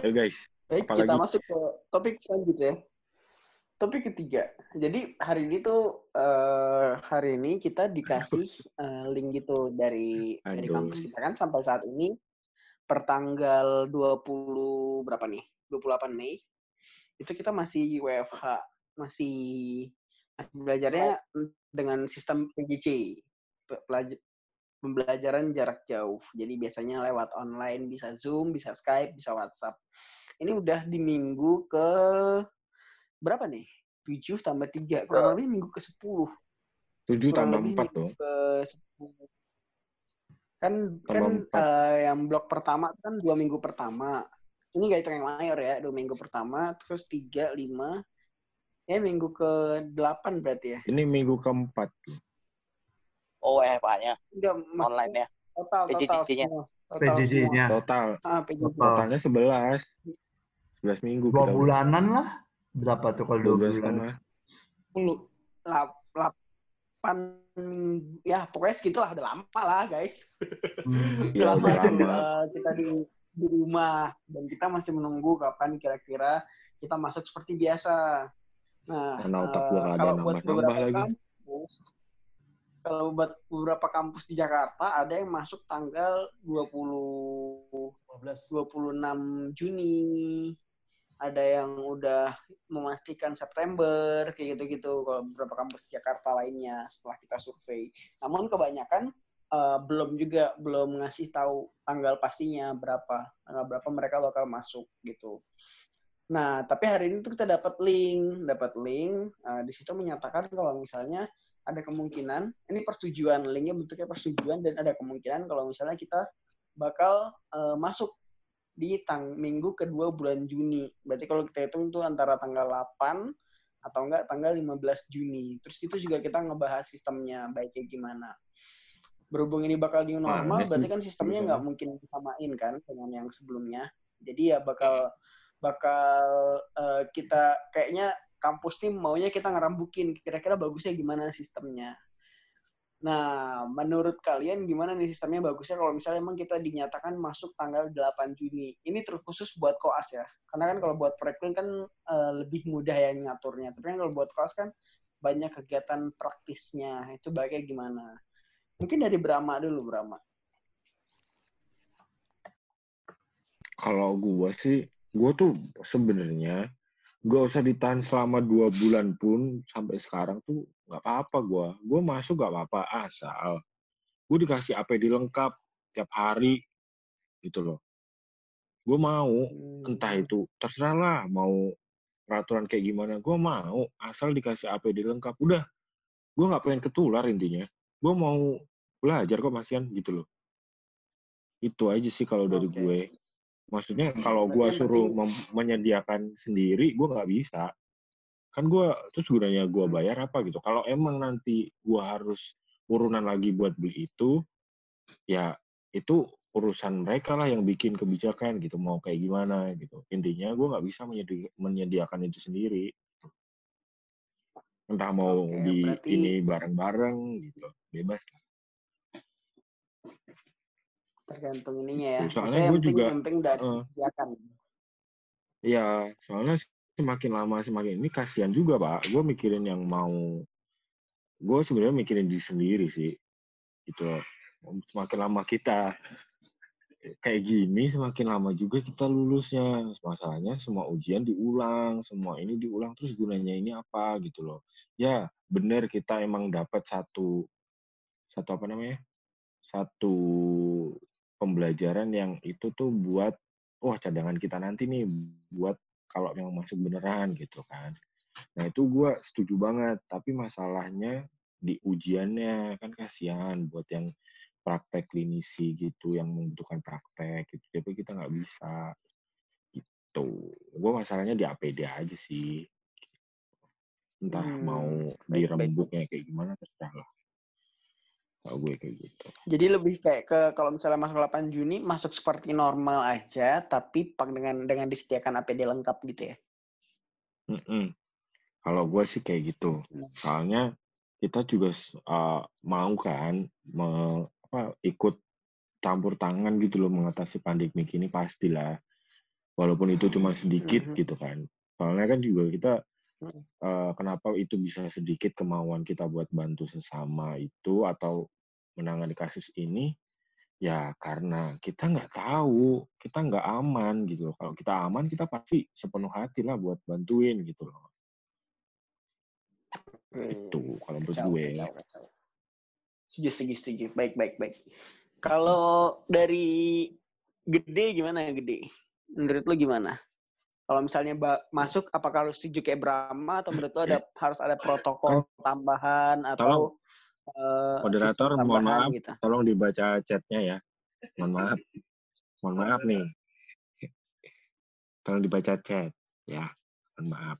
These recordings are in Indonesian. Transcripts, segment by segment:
Ayo guys. Baik, Apalagi? kita masuk ke topik selanjutnya. Topik ketiga. Jadi hari ini tuh eh, hari ini kita dikasih eh, link gitu dari dari Aduh. kampus kita kan sampai saat ini pertanggal 20 berapa nih? 28 Mei. Itu kita masih WFH, masih masih belajarnya dengan sistem PJJ. Pembelajaran jarak jauh. Jadi biasanya lewat online, bisa Zoom, bisa Skype, bisa WhatsApp. Ini udah di minggu ke berapa nih? 7 tambah 3. Kurang lebih minggu ke 10. Tujuh Kurang tambah lebih empat minggu dong. ke 10. Kan Tambah kan empat. eh, yang blok pertama kan dua minggu pertama. Ini gak hitung yang mayor ya, dua minggu pertama, terus tiga, lima, ya minggu ke delapan berarti ya. Ini minggu keempat. Oh, WFH-nya Enggak, maksudnya online ya. total, total PJJ-nya. PJJ-nya. Total. Ah, PJJ. Totalnya sebelas. Sebelas minggu. Dua bulanan lah. Berapa tuh kalau Dua bulan? Lap- Delapan minggu, ya pokoknya segitulah, udah lama lah guys. Hmm. Ya, Udah lama lama. kita di, di rumah dan kita masih menunggu kapan kira-kira kita masuk seperti biasa. Nah, nggak ada kalau buat beberapa lagi. kampus, kalau buat beberapa kampus di Jakarta ada yang masuk tanggal 20 26 Juni. Ada yang udah memastikan September kayak gitu-gitu kalau beberapa kampus di Jakarta lainnya setelah kita survei. Namun kebanyakan eh, belum juga belum ngasih tahu tanggal pastinya berapa tanggal berapa mereka bakal masuk gitu. Nah, tapi hari ini tuh kita dapat link, dapat link eh, di situ menyatakan kalau misalnya ada kemungkinan ini persetujuan linknya bentuknya persetujuan dan ada kemungkinan kalau misalnya kita bakal eh, masuk di tang minggu kedua bulan Juni. Berarti kalau kita hitung tuh antara tanggal 8 atau enggak tanggal 15 Juni. Terus itu juga kita ngebahas sistemnya baiknya gimana. Berhubung ini bakal new normal, Aneh sih, berarti kan sistemnya bisa. nggak mungkin disamain kan dengan yang sebelumnya. Jadi ya bakal bakal eh, kita kayaknya kampus nih maunya kita ngerambukin kira-kira bagusnya gimana sistemnya. Nah, menurut kalian gimana nih sistemnya bagusnya kalau misalnya emang kita dinyatakan masuk tanggal 8 Juni. Ini terkhusus buat koas ya. Karena kan kalau buat proyek kan eh, lebih mudah ya ngaturnya. Tapi kan kalau buat koas kan banyak kegiatan praktisnya. Itu baiknya gimana? Mungkin dari Brahma dulu, Brahma. Kalau gua sih, gua tuh sebenarnya gak usah ditahan selama dua bulan pun sampai sekarang tuh nggak apa-apa gua. Gua masuk gak apa-apa asal gua dikasih APD lengkap tiap hari gitu loh. Gue mau entah itu terserah lah mau peraturan kayak gimana gue mau asal dikasih APD lengkap udah gue nggak pengen ketular intinya gue mau belajar kok masian gitu loh itu aja sih kalau dari Oke. gue maksudnya kalau Berarti gue suruh menyediakan sendiri gue nggak bisa kan gue terus gunanya gue Hmm. bayar apa gitu kalau emang nanti gue harus urunan lagi buat beli itu ya itu urusan mereka lah yang bikin kebijakan gitu mau kayak gimana gitu intinya gue nggak bisa menyedi- menyediakan itu sendiri entah mau Oke, di berarti- ini bareng-bareng gitu bebas lah. Tergantung ininya ya. Soalnya yang gua penting, juga, yang penting udah disediakan. Iya, soalnya semakin lama semakin ini kasihan juga pak. Gue mikirin yang mau, gue sebenarnya mikirin diri sendiri sih, gitu. Semakin lama kita kayak gini, semakin lama juga kita lulusnya. Masalahnya semua ujian diulang, semua ini diulang, terus gunanya ini apa gitu loh. Ya bener kita emang dapat satu, satu apa namanya, satu pembelajaran yang itu tuh buat, wah cadangan kita nanti nih buat kalau yang masuk beneran gitu kan. Nah itu gue setuju banget, tapi masalahnya di ujiannya kan kasihan buat yang praktek klinisi gitu, yang membutuhkan praktek gitu, tapi kita nggak bisa gitu. Gue masalahnya di APD aja sih. Entah Hmm, mau dirembuknya kayak gimana terserah lah. Kalau gue kayak gitu. Jadi lebih kayak ke kalau misalnya masuk 8 Juni masuk seperti normal aja, tapi pak dengan dengan disediakan APD lengkap gitu ya. Mm-mm. Kalau gue sih kayak gitu. Hmm. Soalnya kita juga uh, mau kan me- apa, ikut campur tangan gitu loh mengatasi pandemi ini pastilah. walaupun itu cuma sedikit Mhm. gitu kan soalnya kan juga kita Eh, kenapa itu bisa sedikit kemauan kita buat bantu sesama itu atau menangani kasus ini ya karena kita nggak tahu kita nggak aman gitu loh kalau kita aman kita pasti sepenuh hati lah buat bantuin gitu loh itu kalau menurut gue kacau, kacau. Setuju, setuju, setuju. Baik, baik, baik. Kalau dari gede gimana ya gede? Menurut lu gimana? Kalau misalnya masuk, apakah lu setuju kayak Brahma atau menurut ada harus ada protokol tambahan atau eh, moderator sistem mohon tambahan maaf. gitu? tolong dibaca chatnya ya. Mohon maaf. Mohon maaf nih. Tolong dibaca chat ya. Mohon maaf.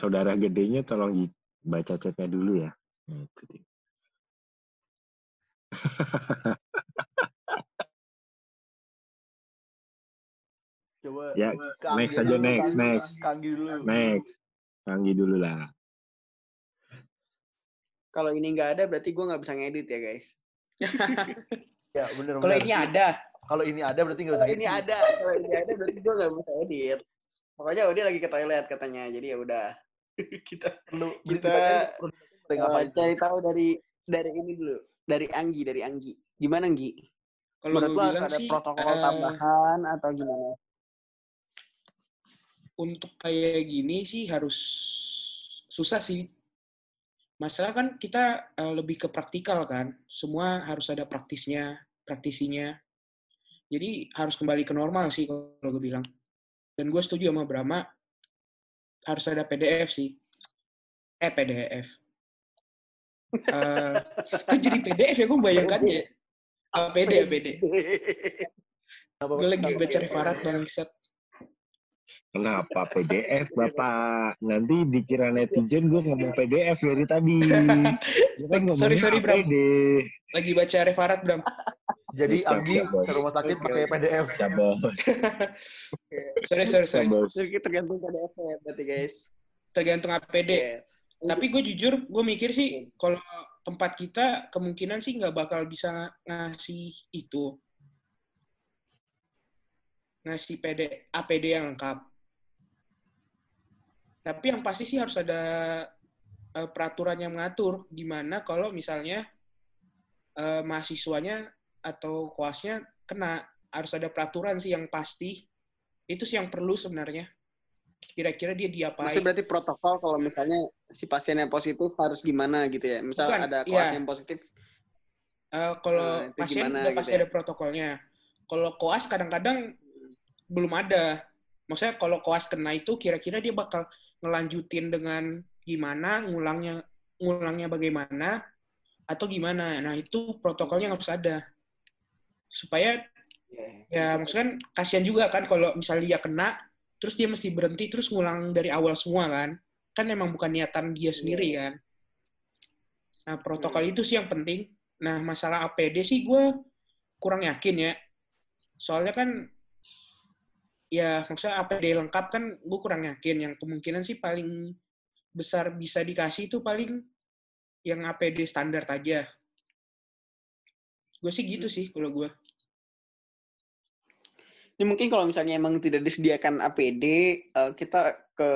Saudara. Gedenya tolong baca chatnya dulu ya. Nah, itu dia. Coba Ya, next aja, dulu, next, Kanggi- next. Kanggi dulu. next Kanggi dulu lah Kalau ini nggak ada, berarti gue nggak bisa ngedit ya guys. Ya, bener Kalau ini ada, Kalau ini ada berarti nggak ini ngedit. ada, kalau ini ada, berarti gue nggak bisa edit. Pokoknya dia lagi ke toilet katanya, jadi ya udah. kita Perlu Kita, eh, ngapain? cari tahu dari dari ini dulu, dari Anggi, dari Anggi. Gimana Anggi? kalau Menurut gue lo harus ada sih protokol eh, tambahan atau gimana? Untuk kayak gini sih harus susah sih. Masalah kan kita eh, lebih ke praktikal kan. Semua harus ada praktisnya, praktisinya. Jadi harus kembali ke normal sih kalau gue bilang. Dan gue setuju sama Brahma harus ada PDF sih. Eh PDF. Eh, kan jadi PDF ya gue bayangkannya. APD, APD. Kenapa- Gue lagi baca referat bangsat. Kenapa PDF, Bapak? Nanti dikira netizen gue ngomong PDF dari tadi. Gue kan Sorry, sorry, Bram. APD. Lagi baca referat, Bram. Jadi Anggi Bos. ke rumah sakit pakai. PDF. Siap, bos. Sorry, sorry, sorry. Jadi tergantung PDF ya berarti guys. Tergantung APD. Tapi gue jujur, gue mikir sih kalau tempat kita kemungkinan sih nggak bakal bisa ngasih itu. Ngasih PD, APD yang lengkap. Tapi yang pasti sih harus ada eh, peraturan yang mengatur gimana kalau misalnya eh, mahasiswanya atau koasnya kena. Harus ada peraturan sih yang pasti. Itu sih yang perlu sebenarnya. Kira-kira dia diapain. Maksudnya berarti protokol kalau misalnya si pasien yang positif harus gimana gitu ya? Misal Bukan, ada iya. koas yang positif, Eh, kalau Nah, pasien gimana udah gitu pasti ya? ada protokolnya. Kalau koas kadang-kadang belum ada. Maksudnya kalau koas kena itu kira-kira dia bakal ngelanjutin dengan gimana, ngulangnya ngulangnya bagaimana atau gimana. Nah, itu protokolnya harus ada. Supaya ya maksudnya kan kasihan juga kan kalau misalnya dia kena terus dia mesti berhenti terus ngulang dari awal semua kan. Kan emang bukan niatan dia sendiri kan. Nah, protokol itu sih yang penting. Nah, masalah APD sih gue kurang yakin ya. Soalnya kan, ya maksudnya APD lengkap kan gue kurang yakin. Yang kemungkinan sih paling besar bisa dikasih itu paling yang APD standar aja. Gue sih gitu sih kalau gue. Ini mungkin kalau misalnya emang tidak disediakan APD, eh, kita ke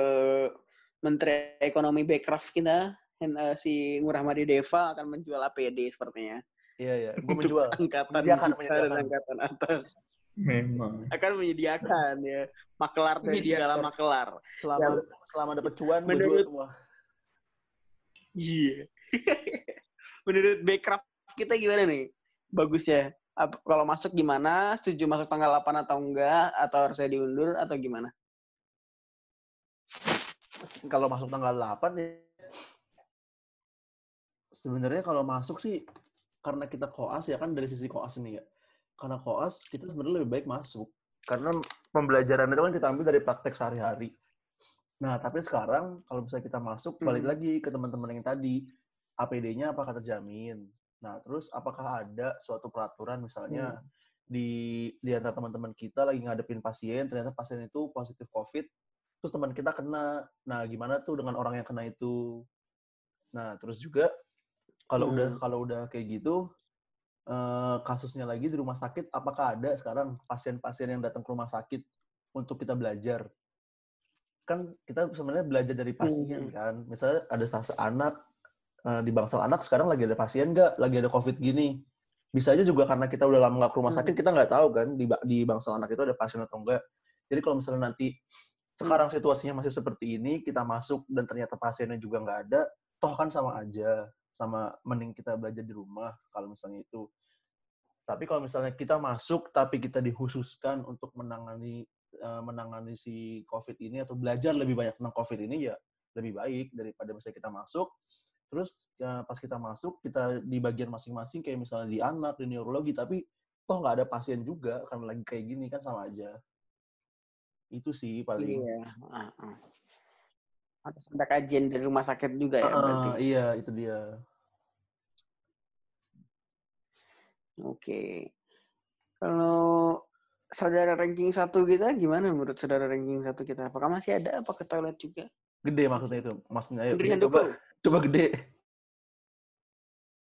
Menteri Ekonomi Bekraf kita, eh, si Ngurah Madi Deva akan menjual APD sepertinya. Iya, iya. Gue Untuk menjual. angkatan dan menyediakan. angkatan atas. Memang. Akan menyediakan ya. Makelar dan Mediator. segala makelar. Selama selama dapat cuan, Menurut- semua. Iya. Menurut Bekraf kita gimana nih? Bagusnya. Ap- kalau masuk gimana? Setuju masuk tanggal 8 atau enggak? Atau harusnya diundur atau gimana? Kalau masuk tanggal 8 ya sebenarnya kalau masuk sih karena kita koas ya kan dari sisi koas ini ya. Karena koas kita sebenarnya lebih baik masuk. Karena pembelajaran itu kan kita ambil dari praktek sehari-hari. Nah, tapi sekarang kalau misalnya kita masuk, balik Hmm. lagi ke teman-teman yang tadi, APD-nya apakah terjamin? Nah, terus apakah ada suatu peraturan misalnya di di antara teman-teman kita lagi ngadepin pasien, ternyata pasien itu positif COVID, terus teman kita kena. Nah, gimana tuh dengan orang yang kena itu? Nah, terus juga kalau Hmm. udah kalau udah kayak gitu eh, kasusnya lagi di rumah sakit, apakah ada sekarang pasien-pasien yang datang ke rumah sakit untuk kita belajar. Kan kita sebenarnya belajar dari pasien Hmm. kan. Misalnya ada stase anak, eh, di bangsal anak sekarang lagi ada pasien nggak? Lagi ada COVID gini. Bisa aja juga karena kita udah lama nggak ke rumah Hmm. sakit, kita nggak tahu kan di, di bangsal anak itu ada pasien atau enggak. Jadi kalau misalnya nanti sekarang situasinya masih seperti ini, kita masuk dan ternyata pasiennya juga nggak ada, toh kan sama aja. Sama mending kita belajar di rumah kalau misalnya itu. Tapi kalau misalnya kita masuk tapi kita dikhususkan untuk menangani eh, menangani si COVID ini atau belajar lebih banyak tentang COVID ini ya lebih baik daripada misalnya kita masuk terus ya, pas kita masuk kita di bagian masing-masing kayak misalnya di anak di neurologi tapi toh nggak ada pasien juga karena lagi kayak gini kan sama aja itu sih paling Iya. Harus ada kajian dari rumah sakit juga ya Ah, berarti. iya itu dia Oke. Kalau saudara ranking satu kita gimana menurut saudara ranking satu kita? Apakah masih ada? Apa ke toilet juga? gede maksudnya itu maksudnya ayo gede, coba coba gede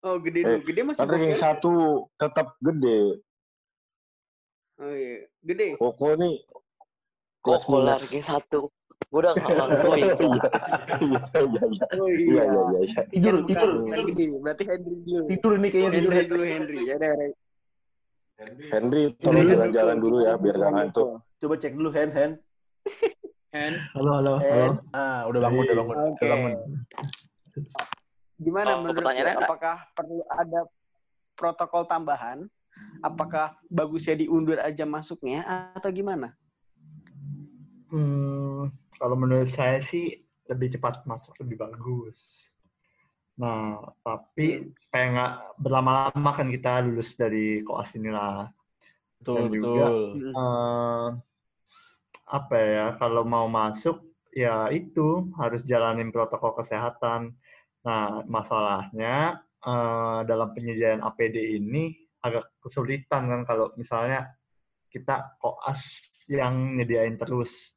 Oh gede Eh, dulu. Gede masih ranking satu tetap gede. Oh iya. Gede. Koko nih kelas Koko lagi satu. Gue udah kalah gue Iya, itu. iya, iya, iya. Oh Iya, iya. iya, tidur Kan tidur. Berarti Hendri dulu. tidur ini kayaknya tidur dulu Hendri. Ya. Henry, tolong Henry jalan-jalan dulu ya, biar gak ngantuk. coba cek dulu hand hand Hand. Halo, halo, halo. Eh, ah udah bangun udah bangun udah bangun Gimana Oh, menurut apakah perlu ada protokol tambahan? Apakah bagusnya diundur aja masuknya atau gimana? Hmm, kalau menurut saya sih lebih cepat masuk lebih bagus. Nah, tapi supaya nggak berlama-lama kan kita lulus dari koas inilah. betul Dan juga, betul Eh, apa ya, kalau mau masuk ya itu harus jalanin protokol kesehatan. Nah, masalahnya eh, dalam penyediaan APD ini agak kesulitan kan kalau misalnya kita koas yang nyediain terus.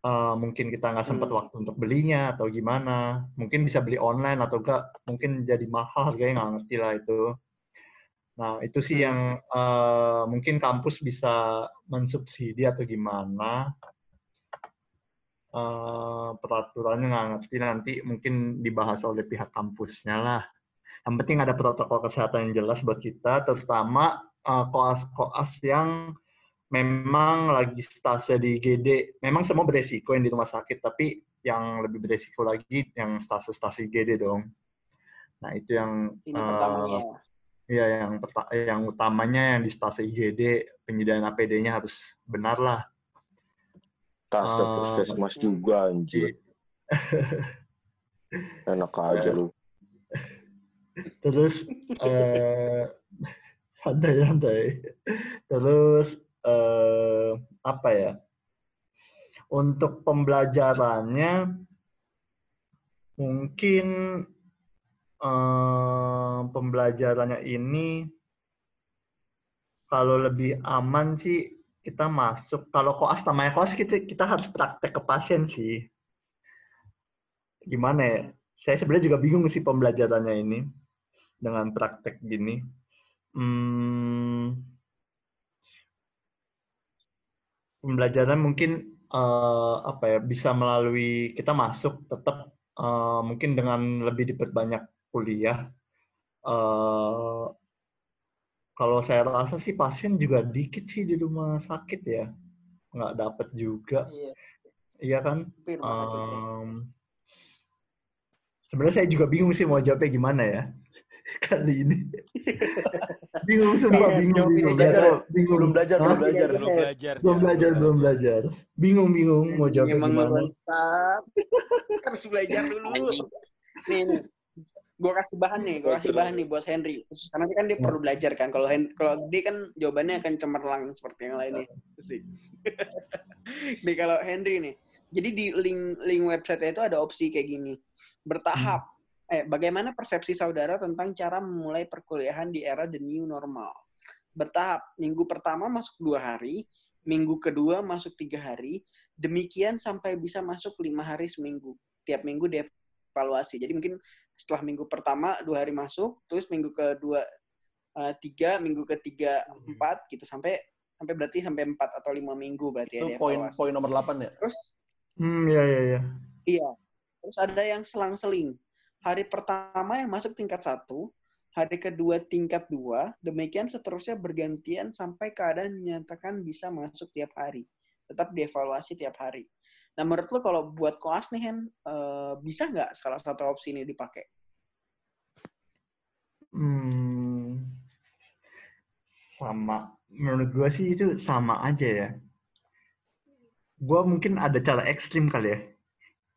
Eh, mungkin kita nggak sempat Hmm. waktu untuk belinya atau gimana. Mungkin bisa beli online atau enggak, mungkin jadi mahal harganya nggak ngerti lah itu. Nah, itu sih Hmm. yang eh, mungkin kampus bisa mensubsidi atau gimana. Eh, peraturannya nggak ngerti nanti mungkin dibahas oleh pihak kampusnya lah. Yang penting ada protokol kesehatan yang jelas buat kita, terutama koas-koas yang memang lagi stase di GD. Memang semua beresiko yang di rumah sakit, tapi yang lebih beresiko lagi yang stase-stase GD dong. Nah, itu yang Ini eh, pertamanya. Iya, yang perta- yang utamanya yang di stase IGD penyediaan APD-nya harus benar lah. Tas Eh, puskesmas juga, anjir. Enak aja lu. Terus eh santai-santai. Terus eh apa ya? Untuk pembelajarannya mungkin eh pembelajarannya ini kalau lebih aman sih kita masuk. Kalau koas namanya koas kita kita harus praktek ke pasien sih. Gimana ya? Saya sebenarnya juga bingung sih pembelajarannya ini dengan praktek gini. Hmm, pembelajaran mungkin eh, apa ya bisa melalui kita masuk tetap eh, mungkin dengan lebih diperbanyak kuliah. Eh, kalau saya rasa sih pasien juga dikit sih di rumah sakit ya. Nggak dapat juga. Iya. iya kan. Em, sebenarnya saya juga bingung sih mau jawabnya gimana ya kali ini bingung sumpah Iya, bingung bingung aja. Belajar bingung belum belajar belum belajar Iya, belum belajar belum dia, belajar belum belajar bingung bingung mau jawabnya emang gimana bangsat. Harus belajar dulu. Nih, nih. gue kasih bahan nih, gue kasih bahan nih buat Henry. Karena kan dia perlu belajar kan. Kalau kalau dia kan jawabannya akan cemerlang seperti yang lainnya. Sih. nih kalau Henry nih. Jadi di link link website itu ada opsi kayak gini. Bertahap. Eh, bagaimana persepsi saudara tentang cara memulai perkuliahan di era the new normal? Bertahap. Minggu pertama masuk dua hari, minggu kedua masuk tiga hari, demikian sampai bisa masuk lima hari seminggu. Tiap minggu dievaluasi. Jadi mungkin setelah minggu pertama dua hari masuk, terus minggu kedua eh, tiga, minggu ketiga empat gitu sampai sampai berarti sampai 4 atau 5 minggu berarti Itu ya poin poin nomor 8 ya? Terus Hmm, iya iya iya. iya. Terus ada yang selang-seling. Hari pertama yang masuk tingkat satu, hari kedua tingkat dua, demikian seterusnya bergantian sampai keadaan menyatakan bisa masuk tiap hari. Tetap dievaluasi tiap hari. Nah, menurut lo kalau buat koas nih, Hen, eh, bisa nggak salah satu opsi ini dipakai? Hmm, sama. Menurut gue sih itu sama aja ya. Gue mungkin ada cara ekstrim kali ya.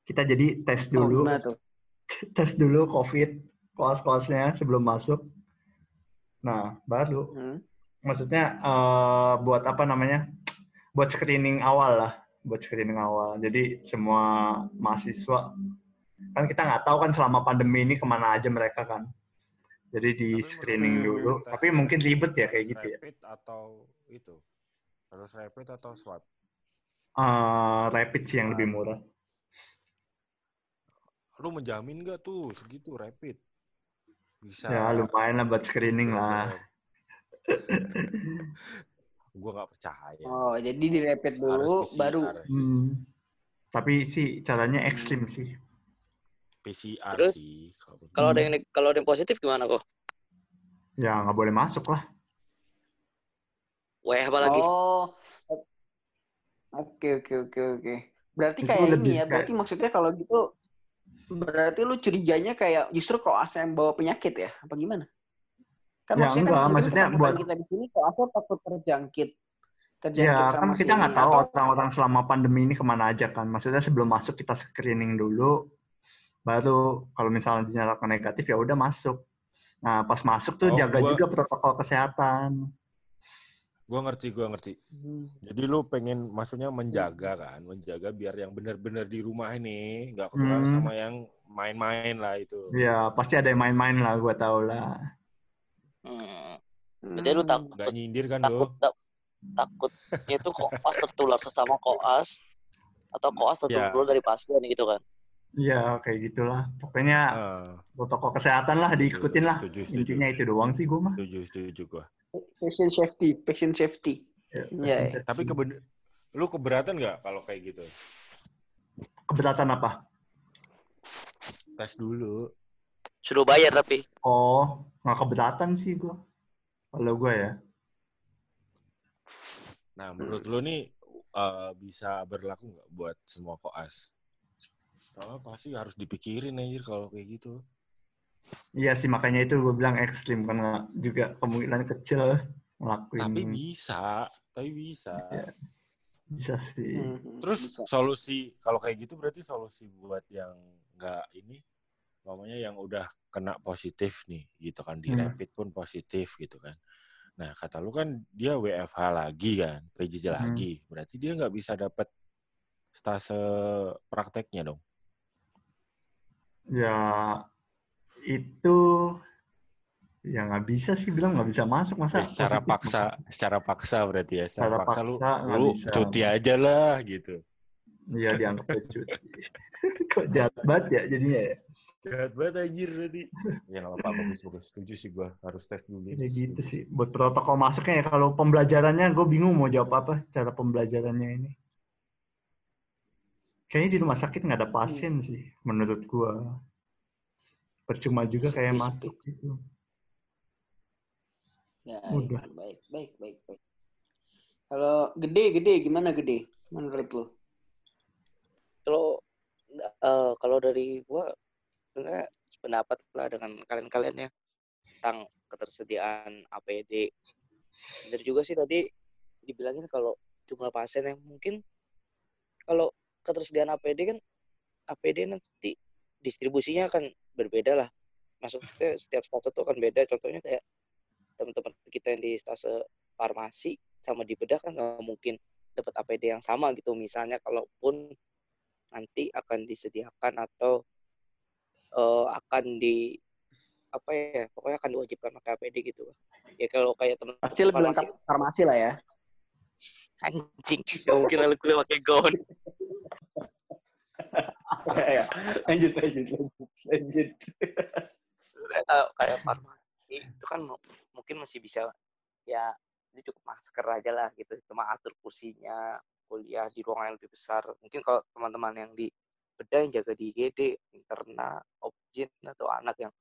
Kita jadi tes Oh, dulu, tuh? tes dulu COVID, koas-koasnya sebelum masuk. Nah, baru. Hmm. Maksudnya eh, buat apa namanya? Buat screening awal lah, buat screening awal. Jadi semua mahasiswa kan kita nggak tahu kan selama pandemi ini ke mana aja mereka kan. Jadi di Tapi screening dulu. tes Tapi mungkin ribet ya kayak gitu ya. Rapid atau itu? Harus rapid atau swab? Eh, rapid sih yang lebih murah. Lu menjamin nggak tuh segitu rapid? Bisa. Ya lumayan lah buat screening lah. Gue nggak percaya. Oh, jadi direpet Harus dulu, PCR. baru Hmm. Tapi sih caranya ekstrim sih. PCR Terus, sih. kalau ada yang kalau ada yang positif gimana kok? Ya nggak boleh masuk lah. WFH lagi. Oh. Oke, oke, oke, oke. Berarti Itu kayak ini ya, kayak- berarti maksudnya kalau gitu berarti lu curiganya kayak justru koas yang bawa penyakit ya? Apa gimana? Kan Ya, maksudnya enggak, kan maksudnya buat- kita di sini koasnya takut terjangkit. Terjangkit Ya sama kan kita nggak tahu Atau- orang-orang selama pandemi ini ke mana aja kan. Maksudnya sebelum masuk kita screening dulu, baru kalau misalnya dinyatakan negatif ya udah masuk. Nah pas masuk tuh Oh, jaga gua- juga protokol kesehatan. Gua ngerti, gua ngerti. Hmm. Jadi lu pengen maksudnya menjaga kan, menjaga biar yang benar-benar di rumah ini nggak ketularan Hmm. sama yang main-main lah itu. Ya pasti ada yang main-main lah, gue tau lah. Hmm. Berarti lu takut Nggak nyindir kan takut lu? tak- takutnya itu koas tertular sesama koas atau koas Ya. tertular dari pasien gitu kan? Iya kayak gitulah. Pokoknya Ah, protokol kesehatan lah diikutin lah. Setuju, setuju. Intinya itu doang sih gue mah. setuju, setuju gua. Patient safety, patient safety. Ya, Iya, iya. Tapi keben lu keberatan nggak kalau kayak gitu? keberatan apa? Tes dulu. Sudah bayar tapi. Oh, nggak keberatan sih gue. Kalau gue ya. Nah, menurut lu nih eh, bisa berlaku nggak buat semua koas? Soalnya pasti harus dipikirin anjir kalau kayak gitu. Iya sih makanya itu gue bilang ekstrim karena juga kemungkinan kecil ngelakuin Tapi bisa, tapi bisa. bisa sih. Hmm, Terus bisa. solusi kalau kayak gitu berarti solusi buat yang nggak ini, namanya yang udah kena positif nih, gitu kan di Hmm. rapid pun positif gitu kan. Nah kata lu kan dia WFH lagi kan, PJJ Hmm. lagi, berarti dia nggak bisa dapat stase prakteknya dong. Ya itu ya nggak bisa sih bilang nggak bisa masuk masa Ya, secara paksa, secara paksa berarti ya, secara, Secara paksa, lu, paksa nggak lu bisa. cuti aja lah gitu. Iya dianggap cuti. Kok jahat banget ya jadinya ya. Jahat banget anjir tadi. Ya nggak apa-apa, bagus, bagus. Setuju sih gua harus tes dulu. Ya gitu sih. Buat protokol masuknya ya kalau pembelajarannya gue bingung mau jawab apa cara pembelajarannya ini. Kayaknya di rumah sakit nggak ada pasien sih menurut gue. Percuma juga Sepi, kayak sepi. masuk gitu. Ya, Udah. iya. baik, baik, baik, baik. Kalau gede, gede gimana gede? Menurut lo? Kalau eh, kalau dari gua sebenarnya pendapat lah dengan kalian-kalian ya tentang ketersediaan APD. Benar juga sih tadi dibilangin kalau jumlah pasien yang mungkin kalau ketersediaan APD kan APD nanti distribusinya akan berbeda lah. Maksudnya setiap stase itu akan beda. Contohnya kayak teman-teman kita yang di stase farmasi sama di bedah kan nggak mungkin dapat APD yang sama gitu. Misalnya kalaupun nanti akan disediakan atau eh, akan di apa ya pokoknya akan diwajibkan pakai APD gitu ya kalau kayak teman Pasti lebih lengkap farmasi lah ya. anjing gak mungkin lalu kuliah pakai gaun ya, lanjut, lanjut, lanjut, lanjut. Eh, kayak farmasi itu kan mu- mungkin masih bisa ya jadi cukup masker aja lah gitu cuma atur kursinya kuliah di ruangan yang lebih besar mungkin kalau teman-teman yang di beda yang jaga di IGD interna objin atau anak yang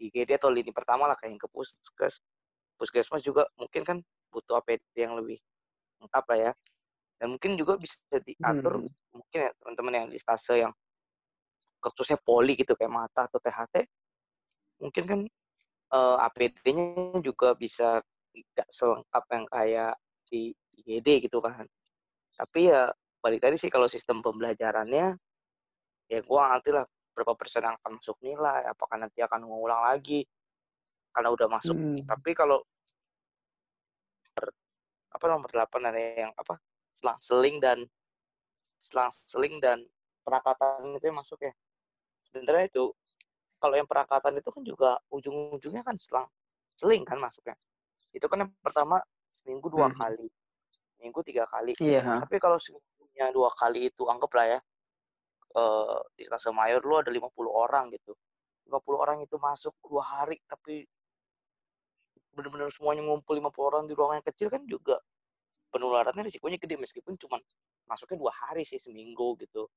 di IGD atau lini pertama lah kayak yang ke puskes puskesmas juga mungkin kan butuh APD yang lebih lengkap lah ya dan mungkin juga bisa diatur Hmm. mungkin ya teman-teman yang di stase yang khususnya poli gitu kayak mata atau THT mungkin kan eh, APD-nya juga bisa nggak selengkap yang kayak di IGD gitu kan tapi ya balik tadi sih kalau sistem pembelajarannya ya gua ngerti lah berapa persen yang akan masuk nilai apakah nanti akan mengulang lagi karena udah masuk Hmm. tapi kalau apa nomor 8 ada yang apa selang seling dan selang seling dan perakatan itu yang masuk ya. Sebenarnya itu kalau yang perakatan itu kan juga ujung-ujungnya kan selang seling kan masuknya itu kan yang pertama seminggu dua Mhm. kali. Minggu tiga kali. Iya. tapi kalau seminggunya dua kali itu anggaplah ya eh di stasiun mayor lu ada 50 orang gitu. 50 orang itu masuk dua hari tapi benar-benar semuanya ngumpul 50 orang di ruangan yang kecil kan juga penularannya risikonya gede meskipun cuma masuknya dua hari sih seminggu gitu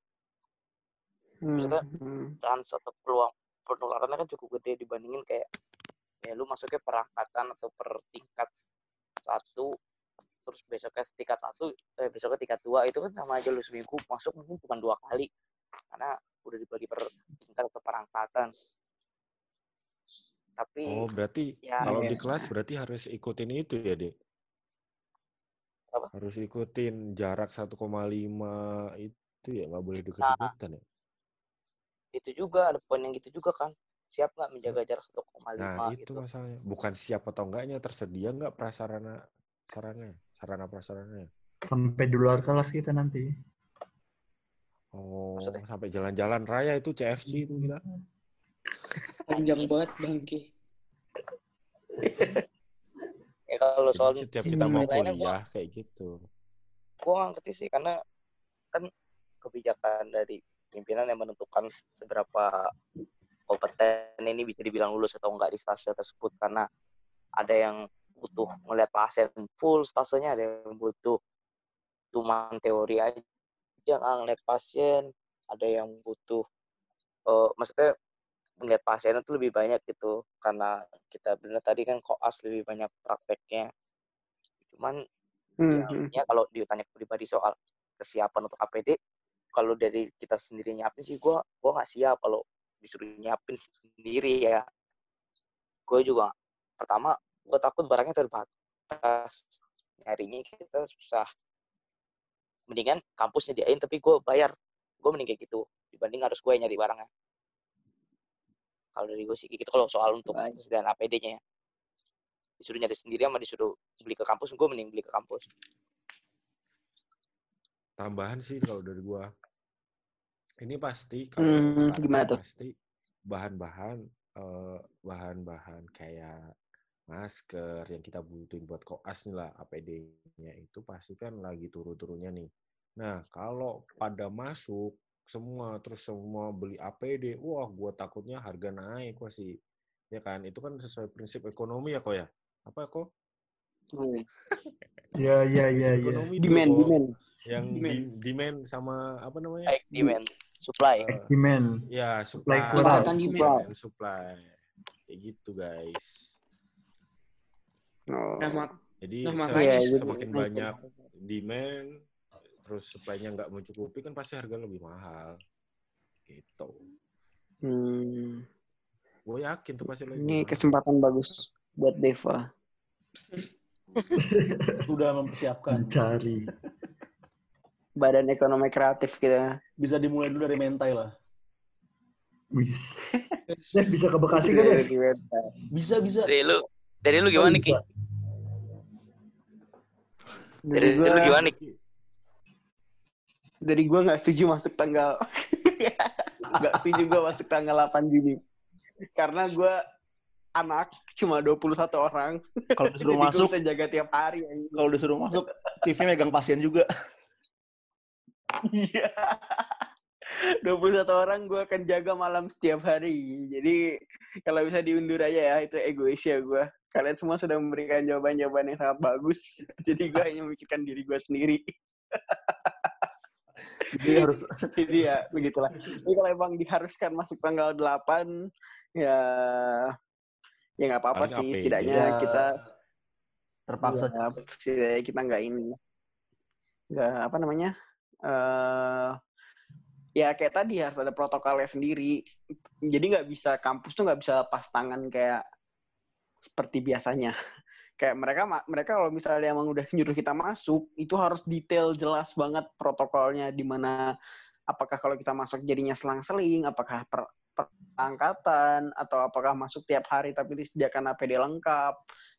Maksudnya, Hmm. chance atau peluang penularannya kan cukup gede dibandingin kayak ya lu masuknya per angkatan atau per tingkat satu terus besoknya tingkat satu eh besoknya tingkat dua itu kan sama aja lu seminggu masuk mungkin cuma dua kali karena udah dibagi per tingkat atau per angkatan tapi Oh, berarti ya kalau iya. di kelas berarti harus ikutin itu ya, Dek? Apa? Harus ikutin jarak 1,5 itu ya, nggak boleh Nah. deket-deketan ya? itu juga ada poin yang gitu juga kan siap nggak menjaga jarak 1,5 Nah, itu gitu masalahnya. Bukan siap atau enggaknya, tersedia nggak prasarana sarana, sarana prasarananya. Sampai di luar kelas kita nanti. Oh, Maksudnya? sampai jalan-jalan raya itu CFC itu gila. Panjang banget bangke. ya kalau soal Jadi setiap kita mau penilaiannya gua kuliah kayak gitu. gue ngerti sih karena kan kebijakan dari pimpinan yang menentukan seberapa kompeten ini bisa dibilang lulus atau enggak di stasiun tersebut karena ada yang butuh melihat pasien full stasiunnya ada yang butuh cuma teori aja nggak ngeliat pasien ada yang butuh eh maksudnya melihat pasien itu lebih banyak gitu karena kita benar tadi kan koas lebih banyak prakteknya. Cuman Hmm. ya kalau ditanya pribadi soal kesiapan untuk APD kalau dari kita sendiri nyiapin sih gue gua nggak siap kalau disuruh nyiapin sendiri ya. Gue juga pertama gue takut barangnya terbatas. Nyarinya kita susah. Mendingan kampus nyediain tapi gue bayar. Gue mending kayak gitu dibanding harus gue nyari barangnya kalau dari gue sih gitu kalau soal untuk Baik. ketersediaan APD-nya ya disuruh nyari sendiri sama disuruh beli ke kampus gue mending beli ke kampus Tambahan sih kalau dari gua. Ini pasti kalau Hmm, gimana tuh? pasti bahan-bahan eh, bahan-bahan kayak masker yang kita butuhin buat koas nih lah APD-nya itu pasti kan lagi turun-turunnya nih. Nah, kalau pada masuk semua terus semua beli APD, wah gua takutnya harga naik wah sih. Ya kan, itu kan sesuai prinsip ekonomi ya kok ya. Apa kok? Hmm. Iya, iya, iya, Prinsip iya. ekonomi tuh, Demand, Ko. demand. yang Demand. di- demand sama apa namanya? baik demand supply Eh, Demand. Ya, Supply supply. And supply. Kayak gitu, guys. Oh. Nah, Jadi Nah, Iya, jadi- semakin banyak demand, terus supply-nya nggak mencukupi, kan pasti harga lebih mahal. Gitu. Hmm. Gue yakin tuh pasti lebih Ini mahal. kesempatan bagus buat Deva. Sudah mempersiapkan. Mencari. Badan Ekonomi Kreatif kita. Bisa dimulai dulu dari mentai lah. Wih. Deh, bisa ke Bekasih gak deh? Bisa, bisa. dari lu dari lu gimana Ki? Dari Dari lu gimana Ki? Dari gua nggak setuju masuk tanggal nggak setuju gua masuk tanggal 8 Juni. Karena gua anak cuma 21 orang. Kalau Jadi disuruh masuk, bisa jaga tiap hari. kalau disuruh masuk, TV megang pasien juga. Iya. 21 orang gue akan jaga malam setiap hari. Jadi kalau bisa diundur aja ya, itu egois ya gue. kalian semua sudah memberikan jawaban-jawaban yang sangat bagus. Jadi gue hanya memikirkan diri gue sendiri. Jadi harus Jadi ya begitulah. Jadi kalau emang diharuskan masuk tanggal 8 ya ya nggak apa-apa Paling sih. APD. Setidaknya Ya, kita terpaksa. ya, setidaknya kita nggak ini nggak apa namanya eh ya kayak tadi harus ada protokolnya sendiri. Jadi nggak bisa kampus tuh nggak bisa lepas tangan kayak seperti biasanya. Kayak mereka mereka kalau misalnya emang udah nyuruh kita masuk, itu harus detail jelas banget protokolnya di mana apakah kalau kita masuk jadinya selang-seling, apakah per, per angkatan atau apakah masuk tiap hari tapi disediakan APD lengkap.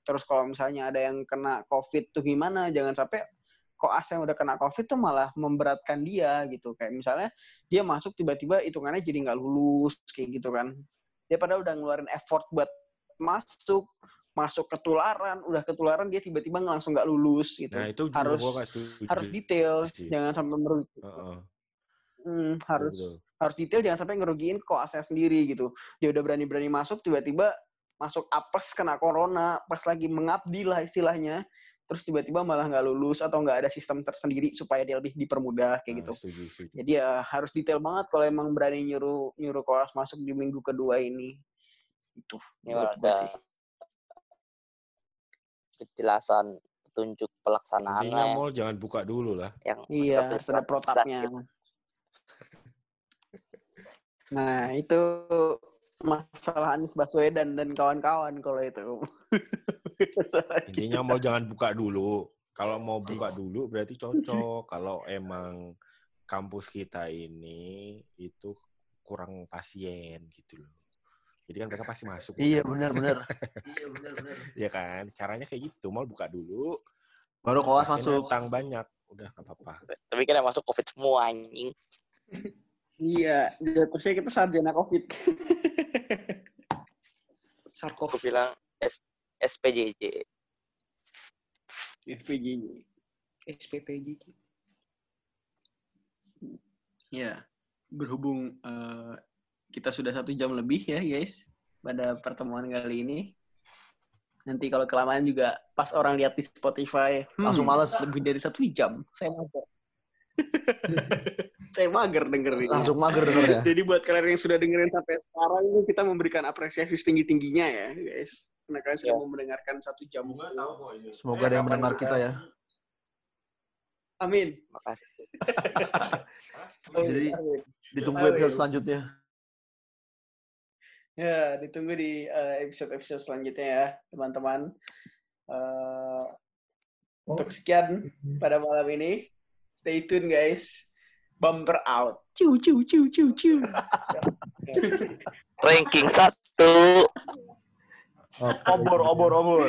Terus kalau misalnya ada yang kena COVID tuh gimana? Jangan sampai koas yang udah kena COVID tuh malah memberatkan dia gitu. Kayak misalnya dia masuk tiba-tiba hitungannya jadi nggak lulus kayak gitu kan. Dia padahal udah ngeluarin effort buat masuk, masuk ketularan, udah ketularan dia tiba-tiba langsung nggak lulus gitu. Nah itu juga harus gua harus detail, sih. jangan sampai merugi. Heeh, Hmm, harus betul. harus detail jangan sampai ngerugiin koasnya sendiri gitu. Dia udah berani-berani masuk tiba-tiba masuk apes kena corona pas lagi mengabdi lah istilahnya terus tiba-tiba malah nggak lulus atau nggak ada sistem tersendiri supaya dia lebih dipermudah kayak Nah, gitu. setuju, setuju. Jadi ya harus detail banget kalau emang berani nyuruh nyuruh koas masuk di minggu kedua ini. Itu ada sih. Kejelasan petunjuk pelaksanaan Intinya lah mall jangan buka dulu lah. yang Iya, sudah protapnya. Nah, itu masalah Anies Baswedan dan kawan-kawan kalau itu. Intinya mall jangan buka dulu. Kalau mau buka dulu berarti cocok. Kalau emang kampus kita ini itu kurang pasien gitu loh. Jadi kan mereka pasti masuk. Iya kan? benar-benar. Ya kan? Caranya kayak gitu. Mall buka dulu. Baru koas pasiennya masuk. Utang banyak. Udah nggak apa-apa. tapi kan yang masuk covid semua anjing Iya, terusnya kita sarjana COVID. Sarkov. aku bilang S SPJJ SPJ. SPPJ. Ya, berhubung eh, kita sudah satu jam lebih ya guys pada pertemuan kali ini. Nanti kalau kelamaan juga pas orang lihat di Spotify hmm, Langsung males. lebih dari satu jam. Saya mager. Saya mager dengerin. Langsung mager dengernya. Jadi buat kalian yang sudah dengerin sampai sekarang ini kita memberikan apresiasi setinggi tingginya ya guys. Karena kalian sudah Ya. mau mendengarkan satu jam. Semoga ada yang mendengar kita ya. Amin. makasih Jadi Amin. ditunggu episode selanjutnya. Ya, ditunggu di eh, episode-episode selanjutnya ya, teman-teman. Eh, Untuk sekian pada malam ini. Stay tune guys. Bumper out. Ciu ciu ciu ciu ciu. ranking satu Obor, obor, obor.